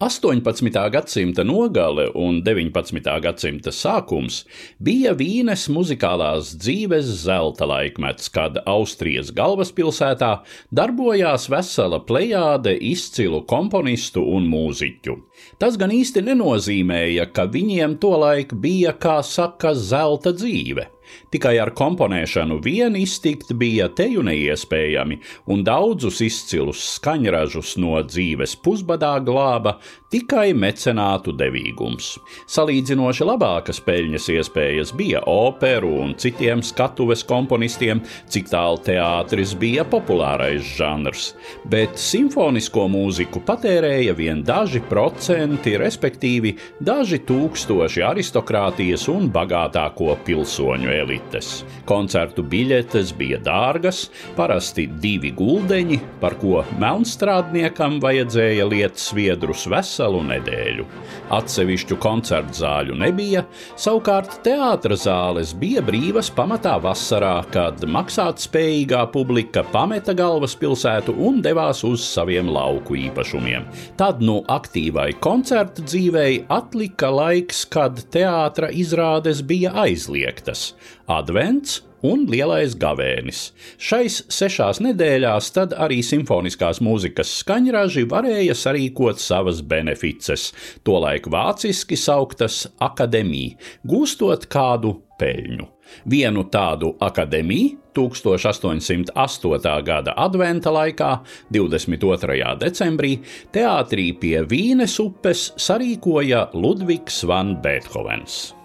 18. gadsimta nogale un 19. gadsimta sākums bija Vīnes muzikālās dzīves zelta laikmets, kad Austrijas galvaspilsētā darbojās vesela plejāde izcilu komponistu un mūziķu. Tas gan īsti nenozīmēja, ka viņiem tolaik bija, kā saka, zelta dzīve. Tikai ar komponēšanu vien iztikt bija teju neiespējami, un daudzus izcilus skaņražus no dzīves pusbadā glāba tikai mecenātu devīgums. Salīdzinoši labākas peļņas iespējas bija operu un citiem skatuves komponistiem, cik tālu teātris bija populārais žanrs, bet simfonisko mūziku patērēja vien daži procenti, respektīvi daži tūkstoši aristokrātijas un bagātāko pilsoņu elites. Koncertu biļetes bija dārgas, parasti divi guldeņi, par ko melnstrādniekam vajadzēja liet sviedrus veselu nedēļu. Atsevišķu koncertu zāļu nebija, savukārt teātras zāles bija brīvas pamatā vasarā, kad maksātspējīgā publika pameta galvaspilsētu un devās uz saviem lauku īpašumiem. Tad nu aktīvai koncertu dzīvei atlika laiks, kad teātra izrādes bija aizliegtas advents un lielais gavēnis. Šais sešās nedēļās tad arī simfoniskās mūzikas skaņraži varēja sarīkot savas benefices, tolaik vāciski sauktas akadēmija, gūstot kādu peļņu. Vienu tādu akadēmiju 1808. gada adventa laikā, 22. decembrī, teātrī pie Vīnes upes sarīkoja Ludvigs van Beethovens.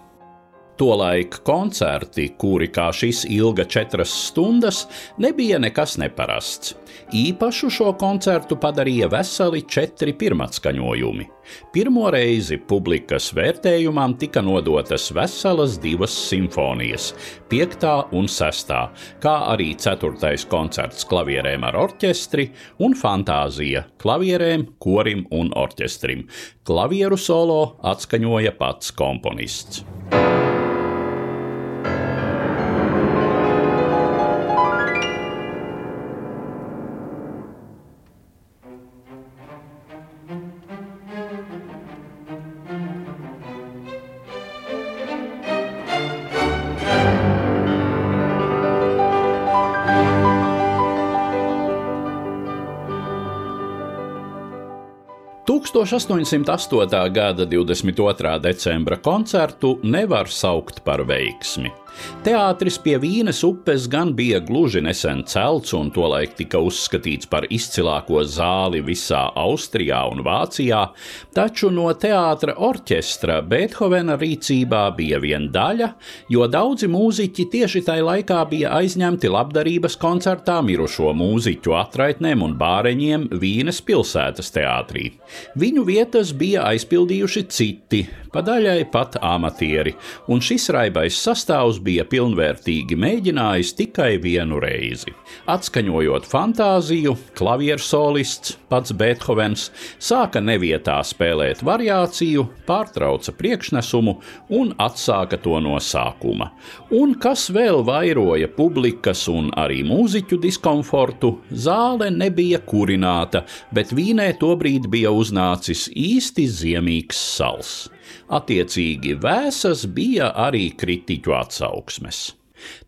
Tolaik koncerti, kuri kā šis ilga četras stundas, nebija nekas neparasts. Īpašu šo koncertu padarīja veseli četri pirmatskaņojumi. Pirmo reizi publikas vērtējumam tika nodotas veselas divas simfonijas, piektā un sestā, kā arī ceturtais koncerts klavierēm ar orķestri un fantāzija klavierēm, korim un orķestrim. Klavieru solo atskaņoja pats komponists. 1808. gada 22. decembra koncertu nevar saukt par veiksmi. Teātris pie Vīnes upes gan bija gluži nesen celts un tolaik tika uzskatīts par izcilāko zāli visā Austrijā un Vācijā, taču no teātra orķestra Beethovena rīcībā bija viena daļa, jo daudzi mūziķi tieši tajā laikā bija aizņemti labdarības koncertā mirušo mūziķu atraitnēm un bāreņiem Vīnes pilsētas teātrī. Viņu vietas bija aizpildījuši citi, pa daļai pat amatieri, un šis raibais sastāvs bija pilnvērtīgi mēģinājis tikai vienu reizi. Atskaņojot fantāziju, klaviersolists, pats Beethovens, sāka nevietā spēlēt variāciju, pārtrauca priekšnesumu un atsāka to no sākuma. Un kas vēl vairoja publikas un arī mūziķu diskomfortu, zāle nebija kurināta, bet vīnē tobrīd bija uznācis īsti ziemīgs sals. Attiecīgi vēsas bija arī kritiķu atsauksmes.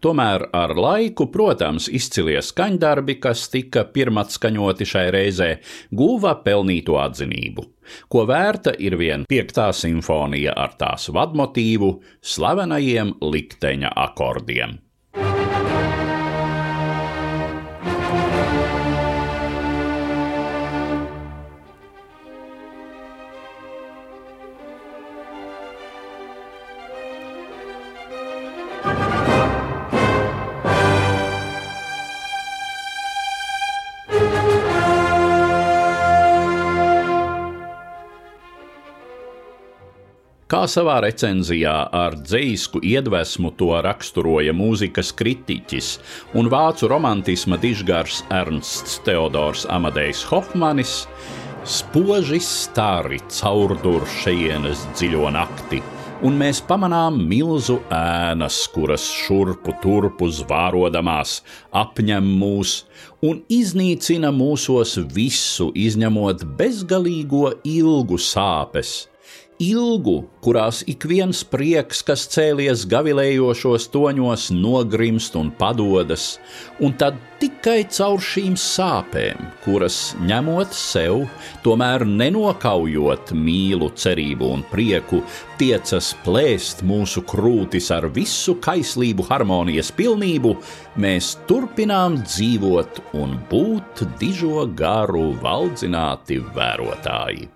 Tomēr ar laiku, protams, izcilie skaņdarbi, kas tika pirmatskaņoti šai reizē, guva pelnīto atzinību, ko vērta ir vien piektā simfonija ar tās vadmotīvu, slavenajiem likteņa akordiem. Kā savā recenzijā ar dzīsku iedvesmu to raksturoja mūzikas kritiķis un vācu romantisma dižgars Ernsts Teodors Amadejs Hofmanis, spoži stāri caurdur šejienes dziļo nakti, un mēs pamanām milzu ēnas, kuras šurpu turpu zvārodamās apņem mūs un iznīcina mūsos visu, izņemot bezgalīgo ilgu sāpes ilgu, kurās ik viens prieks, kas cēlies gavilējošos toņos, nogrimst un padodas, un tad tikai caur šīm sāpēm, kuras ņemot sev, tomēr nenokaujot mīlu, cerību un prieku, tiecas plēst mūsu krūtis ar visu kaislību, harmonijas pilnību, mēs turpinām dzīvot un būt dižo garu valdzināti vērotāji.